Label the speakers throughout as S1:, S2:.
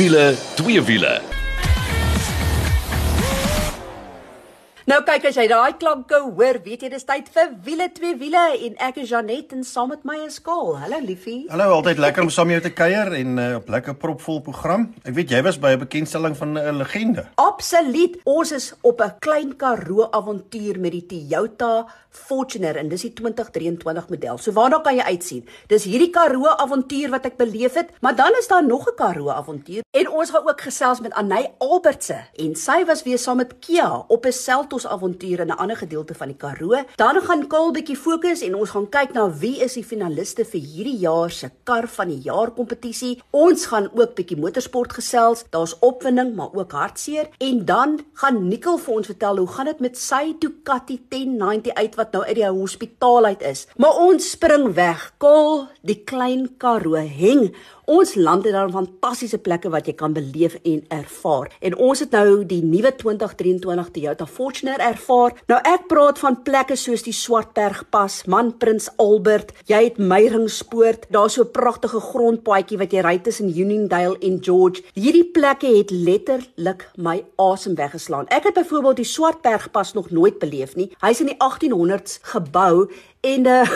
S1: wiele, twee wiele.
S2: Nou kyk as jy daai klanke hoor, weet jy dis tyd vir wiele twee wiele en ek is Janet en saam met my is Kaal. Hallo liefie.
S3: Hallo, altyd lekker om saam met jou te kuier en uh, op lekker propvol program. Ek weet jy was by 'n bekendstelling van 'n legende.
S2: Absoluut. Ons is op 'n klein Karoo avontuur met die Toyota Fortuner en dis die 2023 model. So waarna kan jy uitsien? Dis hierdie Karoo avontuur wat ek beleef het, maar dan is daar nog 'n Karoo avontuur en ons gaan ook gesels met Anay Albertse en sy was weer saam met Kia op 'n Seltos ons avontuur in 'n ander gedeelte van die Karoo. Dan gaan Kaal bietjie fokus en ons gaan kyk na wie is die finaliste vir hierdie jaar se kar van die jaar kompetisie. Ons gaan ook bietjie motorsport gesels. Daar's opwinding, maar ook hartseer. En dan gaan Nikkel vir ons vertel hoe gaan dit met sy Ducati 1090 uit wat nou uit die hospitaal uit is. Maar ons spring weg. Kaal, die klein Karoo heng Ons land het daar fantastiese plekke wat jy kan beleef en ervaar. En ons het nou die nuwe 2023 Toyota Fortuner ervaar. Nou ek praat van plekke soos die Swartbergpas, Man Prins Albert, jy het Meyringspoort, daar's so 'n pragtige grondpaadjie wat jy ry tussen Uniondale en George. Hierdie plekke het letterlik my asem weggeslaan. Ek het byvoorbeeld die Swartbergpas nog nooit beleef nie. Hy's in die 1800s gebou en uh,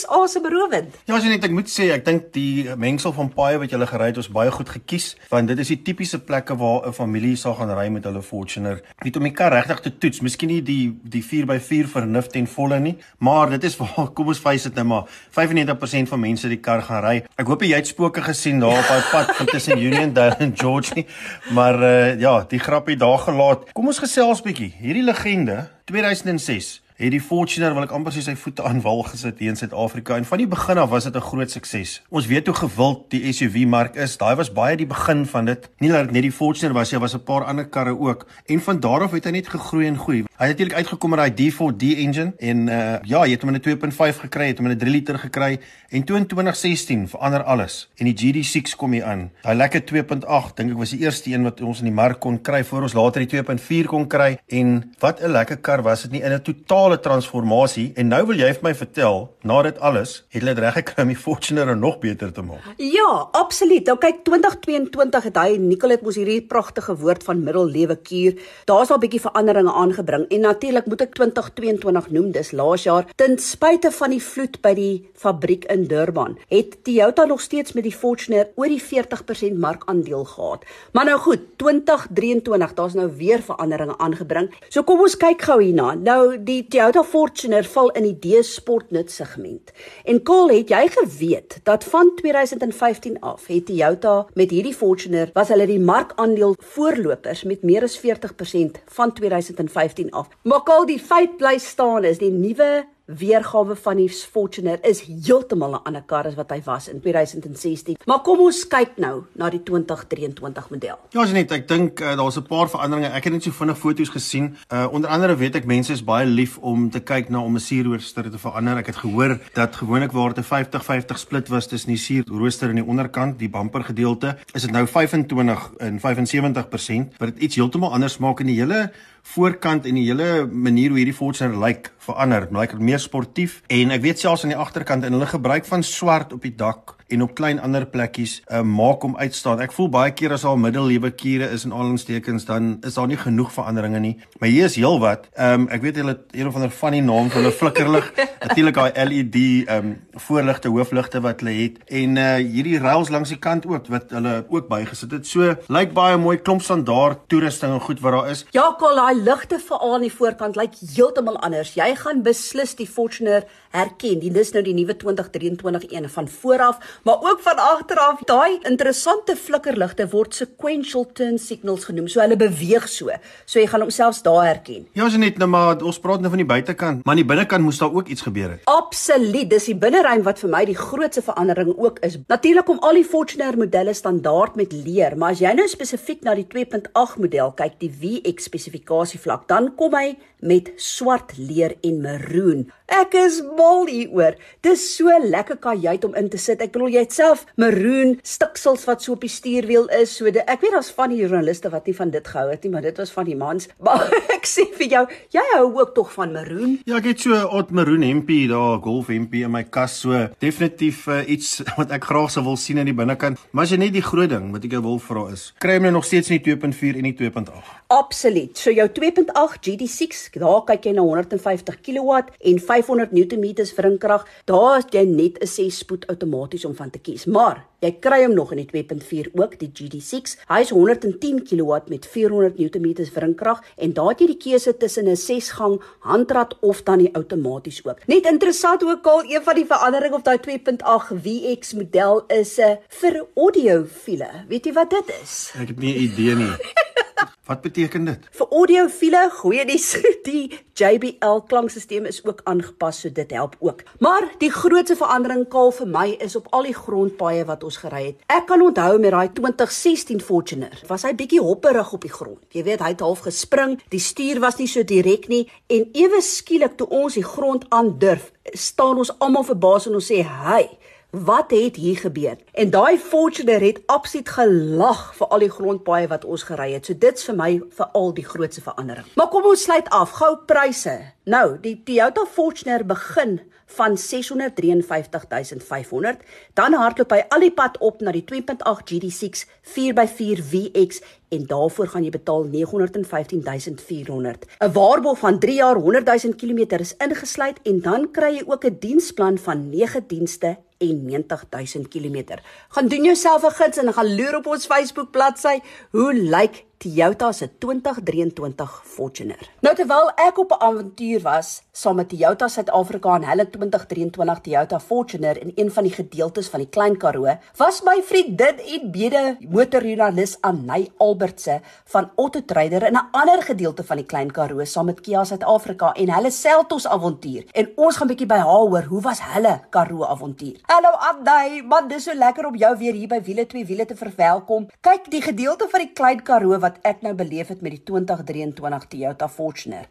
S2: dis asemberowend.
S3: Ja, as jy net ek moet sê, ek dink die mengsel van paaie wat jy gele gery het, was baie goed gekies, want dit is die tipiese plekke waar 'n familie sal gaan ry met hulle Fortuner. Net om die kar regtig te toets, miskien nie die die 4x4 vernuf ten volle nie, maar dit is waar kom ons face dit nou maar 95% van mense die kar gaan ry. Ek hoop jy het spooke gesien daar op daai pad van tussen Uniondale en George nie, maar uh, ja, die grappie daar gelaat. Kom ons gesels bietjie. Hierdie legende 2006 het die Fortuner wil ek amper sê sy voete aan wal gesit hier in Suid-Afrika en van die begin af was dit 'n groot sukses. Ons weet hoe gewild die SUV mark is. Daai was baie die begin van dit. Nie dat dit net die Fortuner was, daar was 'n paar ander karre ook en van daar af het hy net gegroei en groei. Hy het natuurlik uitgekom met daai D4D engine en uh ja, jy het hom in 'n 2.5 gekry, het hom in 'n 3 liter gekry en toe in 2016 verander alles en die GD6 kom hier aan. Daai lekker 2.8 dink ek was die eerste een wat ons in die mark kon kry voor ons later die 2.4 kon kry en wat 'n lekker kar was dit nie in 'n totaal totale transformasie en nou wil jy vir my vertel na dit alles het hulle reg gekry om die Fortuner nog beter te maak.
S2: Ja, absoluut. Nou kyk 2022 het hy Nicolet mos hierdie pragtige woord van middellewe kuur. Daar's al bietjie veranderinge aangebring en natuurlik moet ek 2022 noem dis laas jaar ten spyte van die vloed by die fabriek in Durban het Toyota nog steeds met die Fortuner oor die 40% markandeel gehad. Maar nou goed, 2023 daar's nou weer veranderinge aangebring. So kom ons kyk gou hierna. Nou die Toyota Fortuner val in die D-sportnut segment. En Kol, het jy geweet dat van 2015 af het Toyota met hierdie Fortuner was hulle die markandeel voorlopers met meer as 40% van 2015 af. Maar Kol, die feit bly staan is die nuwe weergawe van die Fortuner is heeltemal 'n ander kar as wat hy was in 2016. Maar kom ons kyk nou na die 2023 model.
S3: Ja, as net ek dink uh, daar's 'n paar veranderinge. Ek het net so vinnig foto's gesien. Uh onder andere weet ek mense is baie lief om te kyk na om 'n sierrooster te verander. Ek het gehoor dat gewoonlik waar dit 'n 50-50 split was tussen die sierrooster aan die onderkant, die bumper gedeelte, is dit nou 25 en 75%, wat dit iets heeltemal anders maak in die hele voorkant en die hele manier hoe hierdie Fortuner lyk verander. Dit lyk meer sportief en ek weet selfs aan die agterkant en hulle gebruik van swart op die dak en op klein ander plekkies uh, maak hom uitstaan. Ek voel baie keer as al middelewe kure is en al ons tekens dan is daar nie genoeg veranderinge nie. Maar hier is heelwat. Ehm um, ek weet hulle een of ander van die naam vir hulle flikkerlig. Natuurlik daai LED ehm um, voorligte, hoofligte wat hulle het en uh hierdie rails langs die kant ook wat hulle ook bygesit het. So lyk baie mooi klomp standaard toerusting en goed wat daar is.
S2: Ja, kol daai ligte veral aan die voorkant lyk heeltemal anders. Jy gaan beslis die Fortuner herken. Dit is nou die nuwe 2023 een van vooraf maar ook van agteraf. Daai interessante flikkerligte word sequential turn signals genoem. So hulle beweeg so. So jy gaan homself daar herken.
S3: Ja, as net nou maar ons praat nou van die buitekant, maar aan die binnekant moes daar ook iets gebeur het.
S2: Absoluut. Dis die binneruim wat vir my die grootste verandering ook is. Natuurlik om al die Fortuner modelle standaard met leer, maar as jy nou spesifiek na die 2.8 model kyk, die VX spesifikasie vlak, dan kom hy met swart leer en maroon. Ek is mal hieroor. Dis so lekker kajuit om in te sit. Ek bedoel jy het self maroon stiksels wat so op die stuurwiel is. So de, ek weet daar's van die joernaliste wat nie van dit gehou het nie, maar dit was van die mans. Maar ek sê vir jou, jy hou ook tog van maroon.
S3: Ja, ek het so 'n oud maroon hempie daar, golf hempie in my kas so. Definitief uh, iets wat ek graag sou wil sien aan die binnekant. Maar as jy net die groot ding wat ek jou wil vra is, kry jy my nog steeds in die 2.4 en die 2.8?
S2: Absoluut. So jou 2.8 GD6, daar kyk jy na 150 kW en 500 Nm wrinkrag. Daar is jy net 'n 6-spoed outomaties om van te kies. Maar jy kry hom nog in die 2.4 ook, die GD6. Hy is 110 kW met 400 Nm wrinkrag en daar het jy die keuse tussen 'n 6-gang handrat of dan die outomaties ook. Net interessant ook al een van die veranderinge op daai 2.8 VX model is 'n uh, vir audiofiele. Weet jy wat dit is?
S3: Ek het nie 'n idee nie. Wat beteken dit?
S2: Vir audiofiele, goeie die die JBL klankstelsel is ook aangepas, so dit help ook. Maar die grootste verandering kaal vir my is op al die grondpaaie wat ons gery het. Ek kan onthou met daai 2016 Fortuner, was hy bietjie hopperig op die grond. Jy weet, hy het half gespring, die stuur was nie so direk nie en ewe skielik toe ons die grond aandurf, staan ons almal verbaas en ons sê, "Hy, Wat het hier gebeur? En daai Fortuner het absoluut gelag vir al die grondpaaie wat ons gery het. So dit's vir my vir al die grootste verandering. Maar kom ons sluit af. Gou pryse. Nou, die Toyota Fortuner begin van 653500, dan hardloop hy al die pad op na die 2.8 GD6 4x4 VX en daarvoor gaan jy betaal 915400. 'n Waarborg van 3 jaar 100000 km is ingesluit en dan kry jy ook 'n diensplan van 9 dienste en 90000 km. Gaan doen jouself 'n guns en gaan loer op ons Facebook bladsy hoe lyk Toyota se 2023 Fortuner. Nou terwyl ek op 'n avontuur was saam met Toyota Suid-Afrika en hulle 2023 Toyota Fortuner in een van die gedeeltes van die Klein Karoo, was my vriendin en bede motorjoernalis Anay Albertse van Otto Trader in 'n ander gedeelte van die Klein Karoo saam met Kia Suid-Afrika en hulle Seltos avontuur. En ons gaan bietjie by haar hoor hoe was hulle Karoo avontuur. Hallo Anay, man, dis so lekker om jou weer hier by Wiele 2 Wiele te verwelkom. Kyk, die gedeelte van die Klein Karoo wat ek nou beleef het met die 2023 Toyota Fortuner.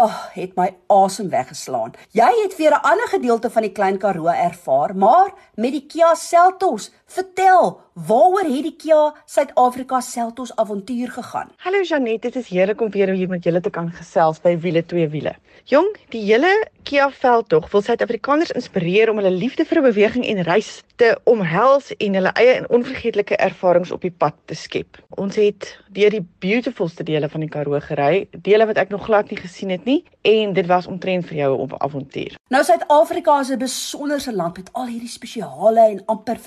S2: Ag, oh, het my asem weggeslaan. Jy het weer 'n ander gedeelte van die Klein Karoo ervaar, maar met die Kia Seltos. Vertel, waaroor het die Kia Suid-Afrika Seltos avontuur gegaan?
S1: Hallo Janet, dit is heerlik om weer hier met julle te kan gesels by Wiele 2 Wiele. Jong, die hele Kia veldtog wil Suid-Afrikaners inspireer om hulle liefde vir beweging en reis te omhels en hulle eie en onvergeetlike ervarings op die pad te skep. Ons het deur die beautifulste dele van die Karoo gery, dele wat ek nog glad nie gesien het nie, en dit was omtrent vir jou 'n avontuur.
S2: Nou Suid-Afrika is 'n besonderse land met al hierdie spesiale en amper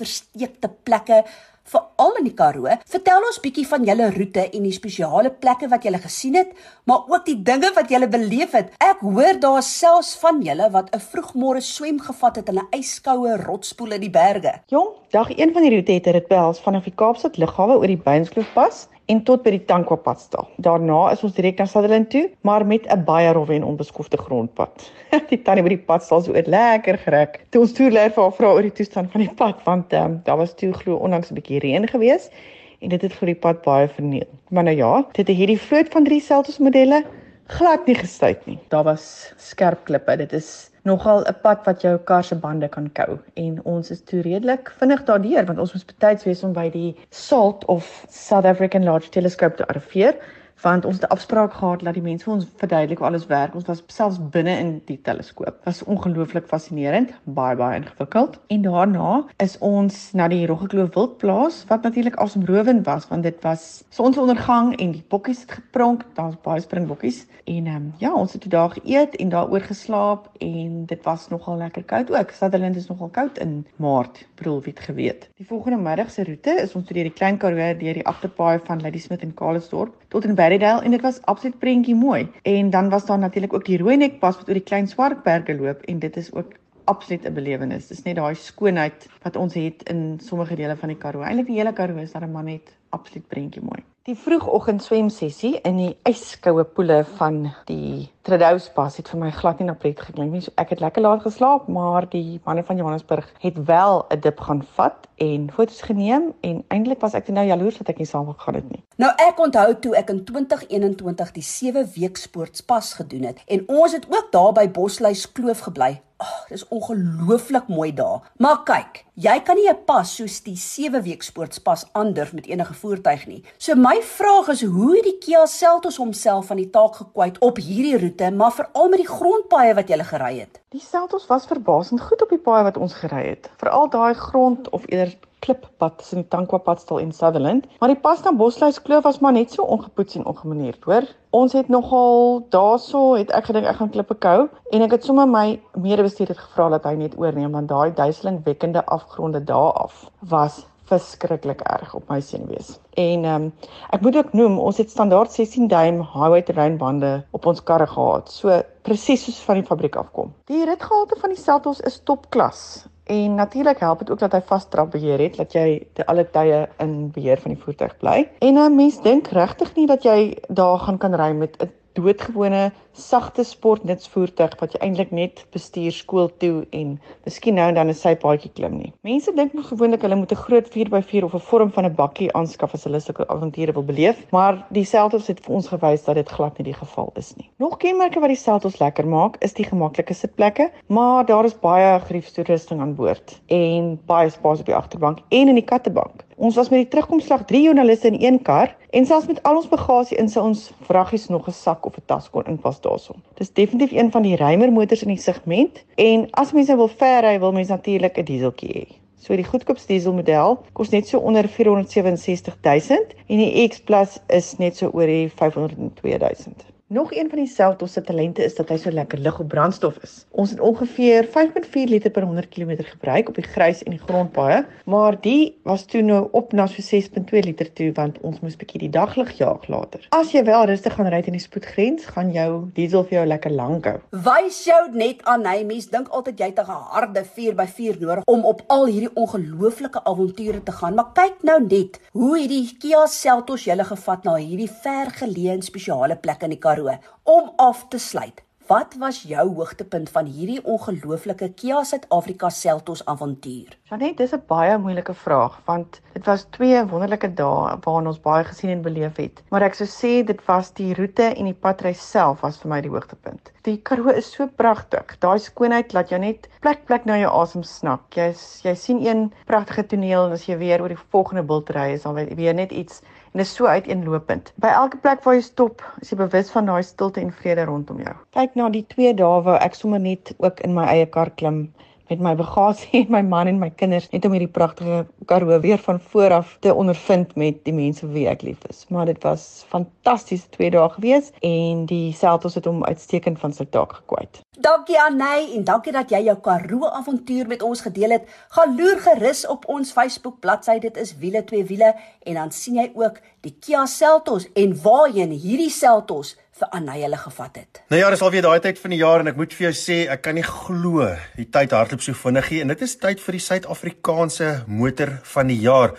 S2: versteekte plekke veral in die Karoo. Vertel ons bietjie van julle roete en die spesiale plekke wat julle gesien het, maar ook die dinge wat julle beleef het. Ek hoor daar selfs van julle wat 'n vroegmôre swem gevat het in 'n ijskoue rotspoel in die berge.
S1: Jong, dag 1 van die roete het dit behels vanaf die Kaapstad lughawe oor die Beinskloofpas en tot by die Tankwa-padstal. Daarna is ons direk na Sutherland toe, maar met 'n baie rowwe en onbeskofte grondpad. die tannie by die padstal so oor lekker gereg. Toe ons toerleier vir haar vra oor die toestand van die pad, want um, daar was toe glo onlangs 'n bietjie reën geweest en dit het vir die pad baie verniel. Maar nou ja, dit het hierdie vloot van drie Seltos modelle glad nie gestuit nie. Daar was skerp klippe. Dit is nogal 'n pad wat jou kar se bande kan kou en ons is toe redelik vinnig daardeur want ons moes betyds wees om by die SALT of South African Large Telescope te arriveer want ons het 'n afspraak gehad dat die mense vir ons verduidelik hoe alles werk. Ons was selfs binne in die teleskoop. Was ongelooflik fascinerend, baie baie ingewikkeld. En daarna is ons na die Roggekloof Wildplaas wat natuurlik asemrowend was want dit was sonsondergang en die bokkies het gepronk. Daar's baie springbokkies en ehm um, ja, ons het toe daar geëet en daaroor geslaap en dit was nogal lekker koud ook. Sutherland is nogal koud in Maart, bedoel wie het geweet. Die volgende middag se roete is ons deur die Klein Karoo deur die agterpaai van Ladysmith en Kalesdorp tot in Berrydale en dit was absoluut prentjie mooi. En dan was daar natuurlik ook die Rooinek pas wat oor die Klein Swartberge loop en dit is ook absoluut 'n belewenis. Dis net daai skoonheid wat ons het in sommige dele van die Karoo. Eilik die hele Karoo is daar 'n man net absoluut prentjie mooi. Die vroegoggend swemsessie in die yskoue poele van die Trudeau-spas het vir my glad nie na pret geklink nie. So ek het lekker laat geslaap, maar die manne van Johannesburg het wel 'n dip gaan vat en foto's geneem en eintlik was ek nou jaloers dat ek nie saam gegaan het nie.
S2: Nou ek onthou toe ek in 2021 die 7 week sportspas gedoen het en ons het ook daar by Bosluis Kloof gebly. Oh, dis ongelooflik mooi daar. Maar kyk, jy kan nie 'n pas soos die 7 week sportspas aandurf met enige voertuig nie. So my vraag is hoe het die Kia Seltos homself van die taak gekwyt op hierdie roete, maar veral met die grondpaaie wat jy gele gery het?
S1: Die Seltos was verbasend goed op die paaie wat ons gery het. Veral daai grond of eerder klippad tussen die Tankwa padstal en Sutherland, maar die pas na Bosluis Kloof was maar net so ongepoets en ongemaneerd, hoor. Ons het nogal daarso het ek gedink ek gaan klippe kou en ek het sommer my medebestuurder gevra dat hy net oorneem want daai duiselingwekkende afgronde daar af was verskriklik erg op my senuwees. En ehm um, ek moet ook noem, ons het standaard 16 duim highway terrein bande op ons karre gehad. So presies soos van die fabriek afkom. Die ritgehalte van die Seltos is topklas. En natuurlik help dit ook dat hy vastrap beheer het, dat jy te alle tye in beheer van die voertuig bly. En 'n mens dink regtig nie dat jy daar gaan kan ry met 'n doodgewone sagte sportnutsvoertuig wat jy eintlik net bestuur skool toe en miskien nou en dan 'n sypaadjie klim nie. Mense dink nog gewoonlik hulle moet 'n groot 4x4 of 'n vorm van 'n bakkie aanskaf as hulle sulke avonture wil beleef, maar die Seltos het vir ons gewys dat dit glad nie die geval is nie. Nog kenmerke wat die Seltos lekker maak, is die gemaklike sitplekke, maar daar is baie geriefstoerusting aan boord en baie spasie op die agterbank en in die kattebank. Ons was met die terugkomslag 3 joernaliste in een kar en selfs met al ons bagasie in sy ons vraggies nog 'n sak of 'n tas kon inpas daarson. Dis definitief een van die ruimer motors in die segment en as mense wil ver ry, wil mense natuurlik 'n dieseltjie hê. So die goedkoopste dieselmodel kos net so onder 467 000 en die X is net so oor die 502 000. Nog een van die Seltos se talente is dat hy so lekker lig op brandstof is. Ons het ongeveer 5.4 liter per 100 km gebruik op die grys en die grondpaaie, maar die was toe nou op na so 6.2 liter toe want ons moes bietjie die daglig jaag later. As jy wel rustig gaan ry teen die spoedgrens, gaan jou diesel vir jou lekker lank hou.
S2: Wys jou net aan hy mens dink altyd jy het 'n harde 4x4 nodig om op al hierdie ongelooflike avonture te gaan, maar kyk nou net hoe hierdie Kia Seltos julle gevat na hierdie vergeleë spesiale plek in die Karoo. Karoo. Om af te sluit, wat was jou hoogtepunt van hierdie ongelooflike Kia Suid-Afrika Seltos avontuur?
S1: Janet, dis 'n baie moeilike vraag want dit was twee wonderlike dae waarin ons baie gesien en beleef het. Maar ek sou sê dit was die roete en die padreis self was vir my die hoogtepunt. Die Karoo is so pragtig. Daai skoonheid laat jou net plek plek na jou asem snak. Jy jy sien een pragtige toneel en as jy weer oor die volgende bult ry, is dan weer net iets en dit is so uiteenlopend. By elke plek waar jy stop, is jy bewus van daai stilte en vrede rondom jou. Kyk na die twee dae waar ek sommer net ook in my eie kar klim met my bagasie en my man en my kinders net om hierdie pragtige Karoo weer van voor af te ondervind met die mense wie ek lief is. Maar dit was fantastiese twee dae gewees en die Seltos het hom uitstekend van sy taak gekwyt.
S2: Dankie Anay en dankie dat jy jou Karoo avontuur met ons gedeel het. Gaan loer gerus op ons Facebook bladsy. Dit is wiele twee wiele en dan sien jy ook die Kia Seltos en waarheen hierdie Seltos vir Anay hulle gevat het.
S3: Nou ja, dis al weer daai tyd van die jaar en ek moet vir jou sê, ek kan nie glo die tyd hardloop so vinnig nie en dit is tyd vir die Suid-Afrikaanse motor van die jaar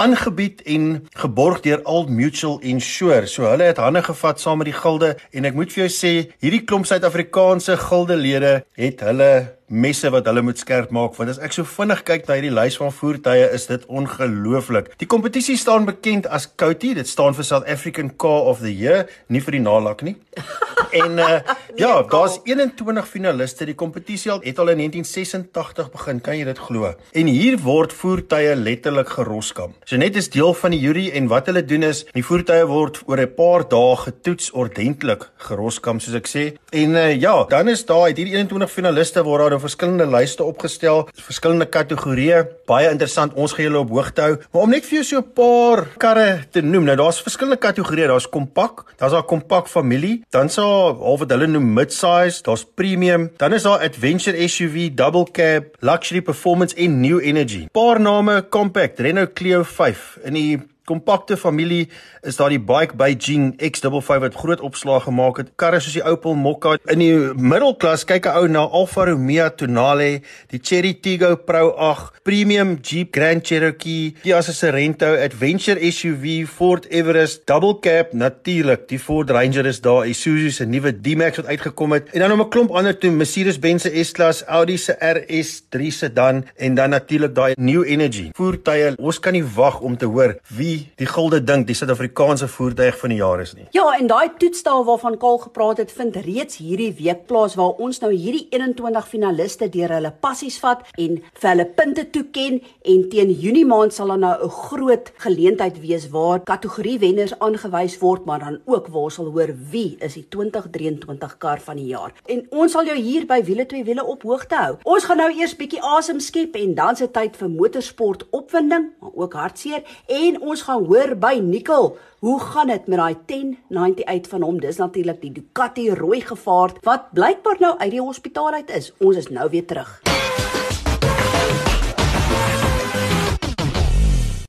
S3: aangebied en geborg deur Old Mutual Insure. So hulle het hande gevat saam met die gilde en ek moet vir jou sê, hierdie klomp Suid-Afrikaanse gildelede het hulle messe wat hulle moet skerp maak want as ek so vinnig kyk na hierdie lys van voertuie is dit ongelooflik. Die kompetisie staan bekend as COTY, dit staan vir South African Car of the Year, nie vir die nalak nie. en uh, ja, daar's 21 finaliste. Die kompetisie het al in 1986 begin, kan jy dit glo? En hier word voertuie letterlik geroskam. So net is deel van die jury en wat hulle doen is, die voertuie word oor 'n paar dae getoets ordentlik geroskam soos ek sê. En uh, ja, dan is daar hierdie 21 finaliste waar daar verskillende lyste opgestel, verskillende kategorieë. Baie interessant, ons gaan julle op hoogte hou. Maar om net vir jou so 'n paar karre te noem. Nou daar's verskillende kategorieë. Daar's kompak, daar's daar kompak familie, dan's daar half wat hulle noem mid-size, daar's premium, dan is daar adventure SUV, double cab, luxury performance en new energy. Paar name: compact, Renault Clio 5 in die Kompakte familie is daar die Bike Beijing X55 wat groot opslag gemaak het. Karre soos die Opel Mokka in die middelklas kyk 'n ou na Alfa Romeo Tonale, die Chery Tiggo Pro 8, Premium Jeep Grand Cherokee, Kia Sorento, Adventure SUV, Ford Everest, Double Cab, natuurlik, die Ford Ranger is daar, Isuzu se nuwe D-Max wat uitgekom het en dan nog 'n klomp ander toe, Mercedes-Benz se S-klas, Audi se RS3 sedan en dan natuurlik daai New Energy voertuie. Ons kan nie wag om te hoor wie die gulde dink die Suid-Afrikaanse voertuig van die jaar is nie.
S2: Ja, en daai toetsstal waarvan Kaal gepraat het, vind reeds hierdie week plaas waar ons nou hierdie 21 finaliste deur hulle passies vat en vir hulle punte toeken en teen Junie maand sal daar nou 'n groot geleentheid wees waar kategorie wenners aangewys word, maar dan ook waar ons sal hoor wie is die 2023 kar van die jaar. En ons sal jou hier by Wiele 2 Wiele op hoogte hou. Ons gaan nou eers bietjie asem skep en dan se tyd vir motorsport opwinding, maar ook hartseer en ons gaan hoor by Nicole Hoe gaan dit met daai 1098 van hom? Dis natuurlik die Ducati rooi gevaard wat blykbaar nou uit die hospitaal uit is. Ons is nou weer terug.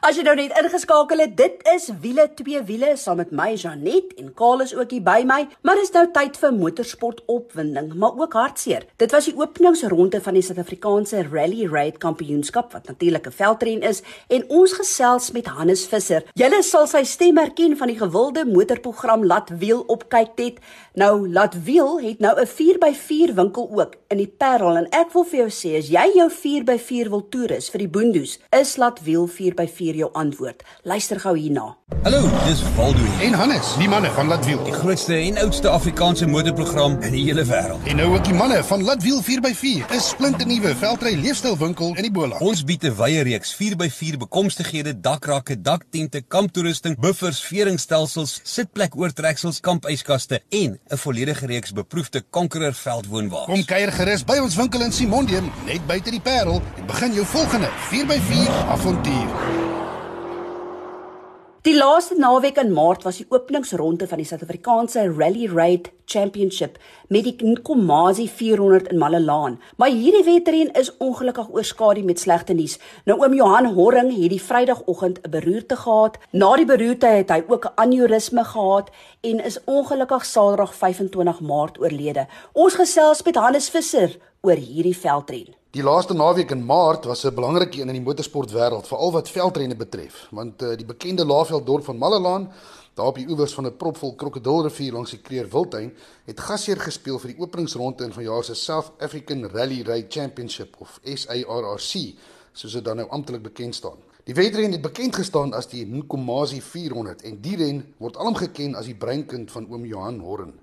S2: As jy nou net ingeskakel het, dit is wiele twee wiele saam met my Janet en Karl is ook hier by my, maar dis nou tyd vir motorsport opwinding, maar ook hartseer. Dit was die openingsronde van die Suid-Afrikaanse Rally Raid Kampioenskap wat natuurlik 'n veldren is en ons gesels met Hannes Visser. Julle sal sy stem herken van die gewilde motorprogram Laat Wiel op kyk dit. Nou Laat Wiel het nou 'n 4x4 winkel ook in die Parel en ek wil vir jou sê as jy jou 4x4 wil toerus vir die Boondoes, is Laat Wiel 4x4 vir jou antwoord. Luister gou hierna.
S4: Hallo, dis Waldo
S5: en Hannes, die manne van Latwiel,
S4: die grootste en oudste Afrikaanse motorprogram in die hele wêreld.
S5: En nou ook die manne van Latwiel 4x4, 'n splinternuwe veldry leefstylwinkel in die Boland.
S4: Ons bied 'n wye reeks 4x4 bekomstighede, dakrakke, daktente, kamptoerusting, buffers, veringstelsels, sitplek-oortreksels, kampuiskaste en 'n volledige reeks beproefde Conqueror veldwoonwagens.
S5: Kom kuier gerus by ons winkel in Simondium, net buite die Parel, en begin jou volgende 4x4 avontuur.
S2: Die laaste naweek in Maart was die openingsronde van die Suid-Afrikaanse Rally Raid Championship met die Nkomazi 400 in Malelaan. Maar hierdie wedren is ongelukkig oorskadu met slegte nuus. Nou oom Johan Horring het die Vrydagoggend 'n beroerte gehad. Na die beroerte het hy ook 'n aneurisme gehad en is ongelukkig Saterdag 25 Maart oorlede. Ons gesels met Hannes Visser oor hierdie veldren.
S5: Die laaste naweek in Maart was 'n belangrike een in die motorsportwêreld, veral wat veldrenne betref, want uh, die bekende Laaveld dorp van Mallelaan, daar op die oewers van 'n propvol krokodilrivier langs die Kreer Wildtuin, het gasheer gespeel vir die openingsronde in vanjaar se South African Rally Raid Championship of SARRC, soos dit dan nou amptelik bekend staan. Die wedren het bekend gestaan as die Nkomazi 400 en die ren word alom geken as die breinkind van oom Johan Horn.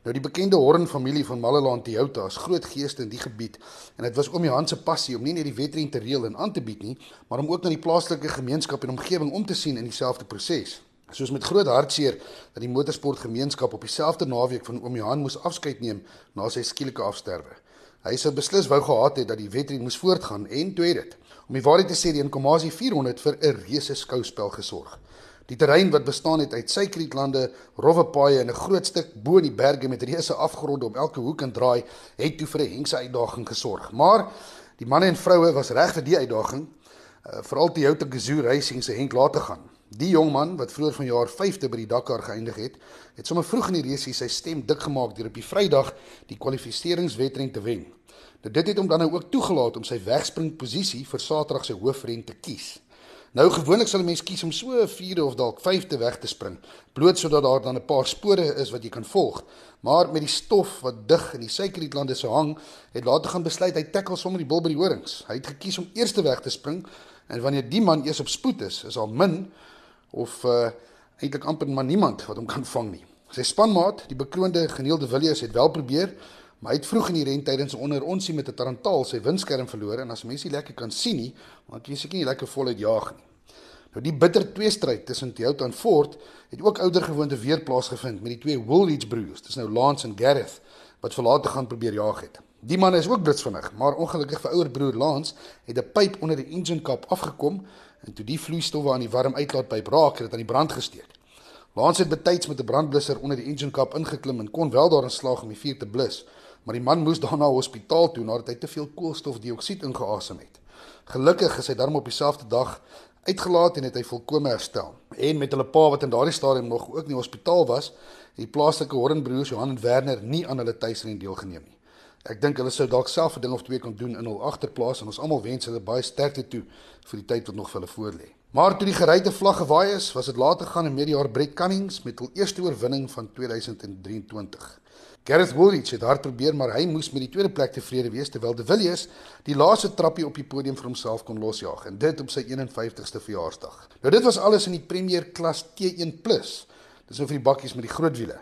S5: Nou die bekende Horn familie van Malleland Toyota is groot geeste in die gebied en dit was oom Johan se passie om nie net die wedren te reël en aan te bied nie, maar om ook na die plaaslike gemeenskap en omgewing om te sien in dieselfde proses. Soos met groot hartseer dat die motorsportgemeenskap op dieselfde naweek van oom Johan moes afskeid neem na sy skielike afsterwe. Hy sou beslis wou gehad het dat die wedren moes voortgaan en toe het dit. Om die waarheid te sê, die Nkomazi 400 vir 'n reuse skouspel gesorg. Die terrein wat bestaan het uit suikerrietlande, rowwe paaie en 'n groot stuk bo in die berge met reuse afgronde om elke hoek en draai, het toe vir 'n hengse uitdaging gesorg. Maar die manne en vroue was reg vir die uitdaging, uh, veral die Toyota Gazoo Racing se Henk laat te gaan. Die jong man wat vroeër vanjaar 5de by die Dakar geëindig het, het sommer vroeg in die race sy stem dik gemaak deur op die Vrydag die kwalifikasiewedren te wen. Nou dit het hom dan nou ook toegelaat om sy wegspringposisie vir Saterdag se hoofren te kies. Nou gewoonlik sal 'n mens kies om so 'n 4de of dalk 5de weg te spring, bloot sodat daar dan 'n paar spore is wat jy kan volg. Maar met die stof wat dig in die suikerrietlande se hang, het later gaan besluit hy tackle sommer die bil by die horings. Hy het gekies om eerste weg te spring en wanneer die man eers op spoed is, is al min of uh eintlik amper maar niemand wat hom kan vang nie. Sy spanmaat, die bekroonde Geneelde Villiers het wel probeer, Maar hy het vroeg in die ren tydens onder onsie met 'n tarantaal sy windskerm verloor en as mense lekker kan sien nie, want jy seker nie lekker voluit jaag nie. Nou die bitter tweestryd tussen Toyota en Ford het ook oudergewoonte weer plaasgevind met die twee Woolwich broers, dis nou Lance en Gareth wat verlaat te gaan probeer jaag het. Die man is ook blitsvinnig, maar ongelukkig vir ouer broer Lance het 'n pyp onder die engine cap afgekom en toe die vloeistowwe aan die warm uitlaatpyp raak, het dit aan die brand gesteek. Lance het betyds met 'n brandblusser onder die engine cap ingeklim en kon wel daarin slaag om die vuur te blus maar die man moes daarna hospitaal toe nadat hy te veel koolstofdioksied ingeasem het. Gelukkig is hy daarom op dieselfde dag uitgelaat en het hy volkome herstel. En met hulle pa wat in daardie stadium nog ook in die hospitaal was, het die plaaslike Hornbroers Johan en Werner nie aan hulle tuisrein deelgeneem nie. Ek dink hulle sou dalk self 'n ding of twee kon doen in hul agterplaas en ons almal wens hulle baie sterkte toe vir die tyd wat nog vir hulle voorlê. Maar toe die geryte vlag gewaai is, was dit later gaan in mediaar Brett Cunnings met hul eerste oorwinning van 2023. Gareth Woolwich het hard probeer, maar hy moes met die tweede plek tevrede wees terwyl De Villiers die laaste trappie op die podium vir homself kon losjaag en dit op sy 51ste verjaarsdag. Nou dit was alles in die Premier Klas T1+. Dis nou vir die bakkies met die groot wiele.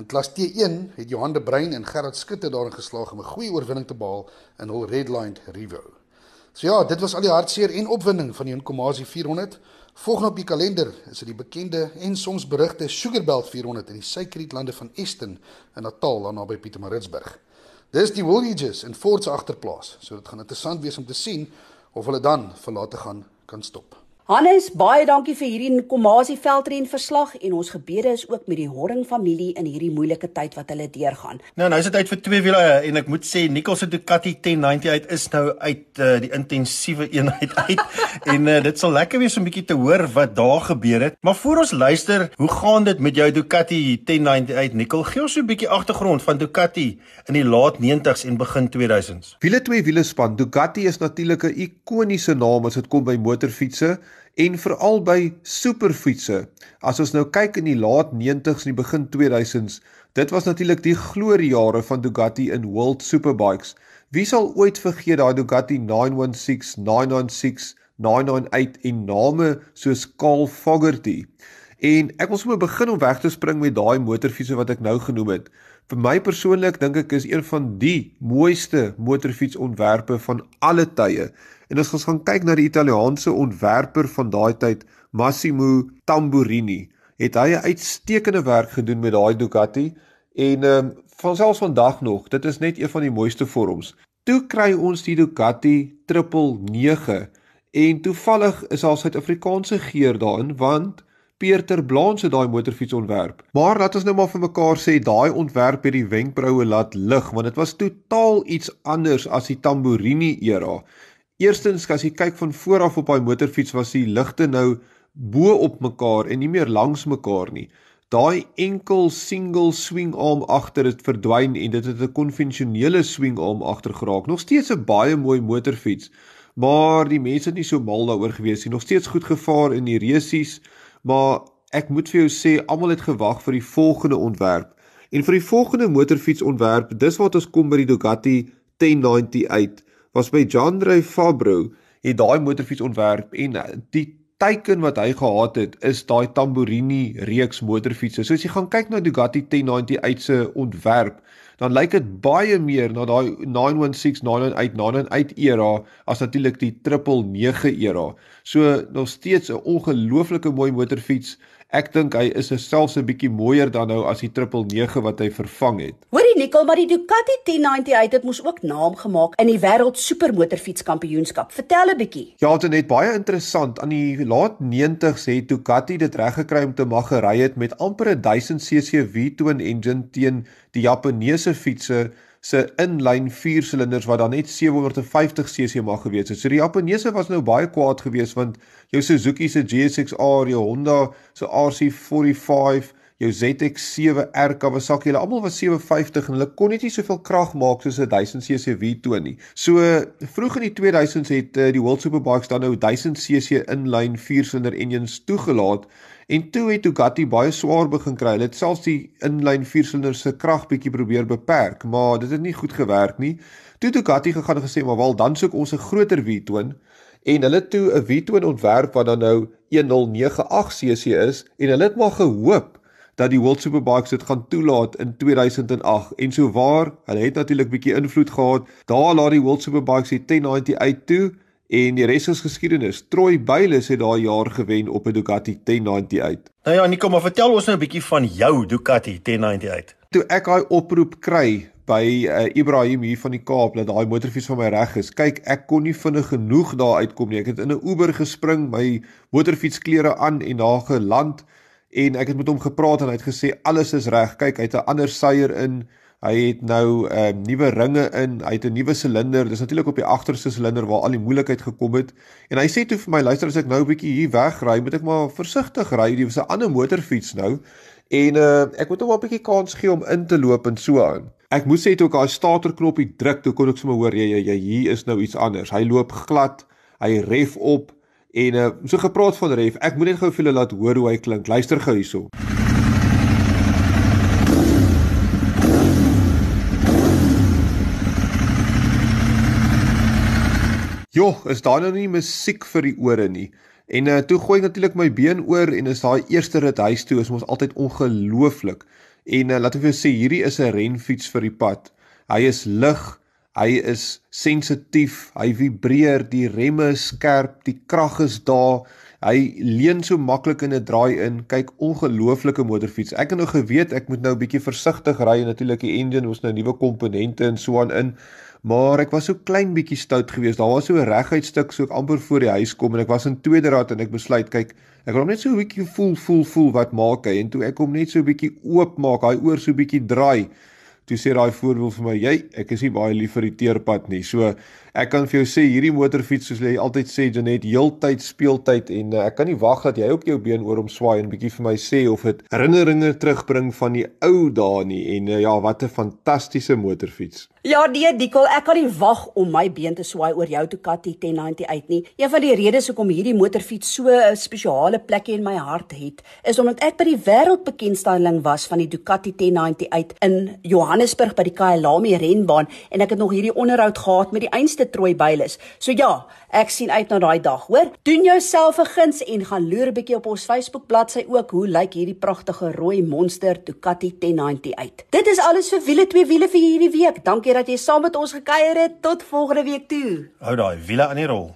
S5: In klas T1 het Johan de Bruin en Gerard Skutte daarin geslaag om 'n goeie oorwinning te behaal in hul Redline Revo. So ja, dit was al die hartseer en opwinding van die Nkomazi 400. Volgende op die kalender is dit die bekende en soms berugte Sugarbelt 400 in die suikerrietlande van Eston in Natal daar naby Pietermaritzburg. Dis die Woolridges in Fort se agterplaas. So dit gaan interessant wees om te sien of hulle dan verlate gaan kan stop.
S2: Hannes, baie dankie vir hierdie Komasie veldren verslag en ons gebede is ook met die Horring familie in hierdie moeilike tyd wat hulle deurgaan.
S3: Nou nou is dit uit vir twee wiele en ek moet sê Nicole se Ducati 1090 uit is nou uit uh, die intensiewe eenheid uit en uh, dit sal lekker wees om 'n bietjie te hoor wat daar gebeur het. Maar voor ons luister, hoe gaan dit met jou Ducati 1090 uit Nicole? Gee ons so 'n bietjie agtergrond van Ducati in die laat 90s en begin 2000s.
S6: Wiele twee wiele span. Ducati is natuurlik 'n ikoniese naam as dit kom by motorfietsse en veral by superfietsse. As ons nou kyk in die laat 90s en die begin 2000s, dit was natuurlik die gloriejare van Ducati in World Superbikes. Wie sal ooit vergeet daai Ducati 916, 996, 998 en name soos Carl Fogarty? En ek wil sommer begin om weg te spring met daai motorfietsse wat ek nou genoem het. Vir my persoonlik dink ek is een van die mooiste motorfietsontwerpe van alle tye. En as ons gaan kyk na die Italiaanse ontwerper van daai tyd, Massimo Tamburini, het hy 'n uitstekende werk gedoen met daai Ducati en ehm um, van selfs vandag nog, dit is net een van die mooiste vorms. Toe kry ons die Ducati 999 en toevallig is daar Suid-Afrikaanse geur daarin want Pieter Blans het daai motorfiets ontwerp. Maar laat ons nou maar vir mekaar sê daai ontwerp het die wenkbroue laat lig want dit was totaal iets anders as die Tamburini era. Eerstens as jy kyk van voor af op daai motorfiets was die ligte nou bo op mekaar en nie meer langs mekaar nie. Daai enkel single swing arm agter het verdwyn en dit het 'n konvensionele swing arm agter geraak. Nog steeds 'n baie mooi motorfiets, maar die mense het nie so mal daaroor gewees nie. Nog steeds goed gevaar in die resies, maar ek moet vir jou sê almal het gewag vir die volgende ontwerp. En vir die volgende motorfiets ontwerp, dis wat ons kom by die Ducati 1090 uit was by John Ray Fabro het daai motorfiets ontwerp en eh, die teiken wat hy gehad het is daai Tamburini reeks motorfietsse. So as jy gaan kyk na Bugatti 1090 uit se ontwerp, dan lyk dit baie meer na daai 916 998 998 era as natuurlik die 999 era. So nog steeds 'n ongelooflike mooi motorfiets. Ek dink hy is selfs 'n bietjie mooier dan nou as die 999 wat hy vervang het.
S2: Hoorie Nicole, maar die Ducati 1090 uit het mos ook naam gemaak in die wêreld supermotorfietskampioenskap. Vertel 'n bietjie.
S6: Ja, dit net baie interessant. Aan die laat 90s het Ducati dit reg gekry om te mag gery het met amper 'n 1000 cc V-twin engine teen die Japaneese fietsse se inlyn 4 silinders wat dan net 750 cc mag gewees het. So die Japaneese was nou baie kwaad geweest want jou Suzuki se GSX-R, jou Honda se RC45, jou ZX7R Kawasaki, hulle almal was 750 en hulle kon net nie soveel krag maak soos 'n 1000 cc V-twin nie. So vroeg in die 2000s het uh, die World Superbikes dan nou 1000 cc inlyn 4 silinder engines toegelaat En toe het Bugatti baie swaar begin kry. Hulle het selfs die inlyn 4-silinder se krag bietjie probeer beperk, maar dit het nie goed gewerk nie. Toe Bugatti gegaan en gesê, "Maar wel, dan soek ons 'n groter V-twin." En hulle toe 'n V-twin ontwerp wat dan nou 1098 cc is en hulle het maar gehoop dat die World Superbikes dit gaan toelaat in 2008 en so waar, hulle het natuurlik bietjie invloed gehad. Daar laat die World Superbikes die 1090 uit toe En die res is geskiedenis. Troy Bayliss het daai jaar gewen op 'n Ducati 1090 uit.
S3: Nou ja, Nico, maar vertel ons nou 'n bietjie van jou Ducati 1090 uit.
S6: Toe ek daai oproep kry by uh, Ibrahim hier van die Kaap dat daai motorfiets van my reg is. Kyk, ek kon nie vinnig genoeg daar uitkom nie. Ek het in 'n Uber gespring, my motorfietsklere aan en daar geland en ek het met hom gepraat en hy het gesê alles is reg. Kyk, hy het 'n ander seier in Hy het nou ehm uh, nuwe ringe in, hy het 'n nuwe silinder. Dis natuurlik op die agterste silinder waar al die moeilikheid gekom het. En hy sê toe vir my, luister as ek nou 'n bietjie hier wegry, moet ek maar versigtig ry. Dit was 'n ander motorfiets nou. En uh ek moet hom 'n bietjie kans gee om in te loop en so aan. Ek moet sê toe ek daai starterknopie druk, toe kon ek sommer hoor jy jy hier is nou iets anders. Hy loop glad, hy ref op en uh so gepraat van ref. Ek moet net gou vir julle laat hoor hoe hy klink. Luister gou hierso. Joh, is daar nou nie musiek vir die ore nie. En uh, toe gooi ek natuurlik my been oor en is daai eerste rit huis toe is mos altyd ongelooflik. En uh, laat ek vir jou sê, hierdie is 'n renfiets vir die pad. Hy is lig, hy is sensitief, hy vibreer, die remme is skerp, die krag is daar. Hy leun so maklik in 'n draai in. Kyk, ongelooflike motorfiets. Ek het nou geweet ek moet nou 'n bietjie versigtig ry en natuurlik die engine ons nou nuwe komponente en so aan in. Maar ek was so klein bietjie stout geweest. Daar was so 'n reguit stuk so ek amper voor die huis kom en ek was in tweede raad en ek besluit kyk, ek wil net so 'n bietjie voel voel voel wat maak hy en toe ek hom net so 'n bietjie oop maak, hy oor so 'n bietjie draai. Toe sê daai voorwiel vir my, "Jy, ek is nie baie lief vir die teerpad nie." So ek kan vir jou sê hierdie motorfiets soos jy altyd sê Janet, heeltyd speeltyd en uh, ek kan nie wag dat jy ook jou been oor hom swaai en bietjie vir my sê of dit herinneringe terugbring van die ou dae nie en uh, ja, wat 'n fantastiese motorfiets.
S2: Ja, nee, Dikkel, ek kan nie wag om my been te swaai oor jou Ducati 1090 uit nie. Een van die redes hoekom hierdie motorfiets so 'n spesiale plekjie in my hart het, is omdat ek by die wêreldbekendstelling was van die Ducati 1090 uit in Johannesburg by die Kyalami renbaan en ek het nog hierdie onderhoud gehad met die einste eerste trooi bylis. So ja, ek sien uit na daai dag, hoor. Doen jouself 'n guns en gaan loer 'n bietjie op ons Facebook bladsy ook hoe lyk hierdie pragtige rooi monster Ducati 1090 uit. Dit is alles vir wiele twee wiele vir hierdie week. Dankie dat jy saam met ons gekuier het. Tot volgende week toe.
S3: Hou daai wiele aan die rol.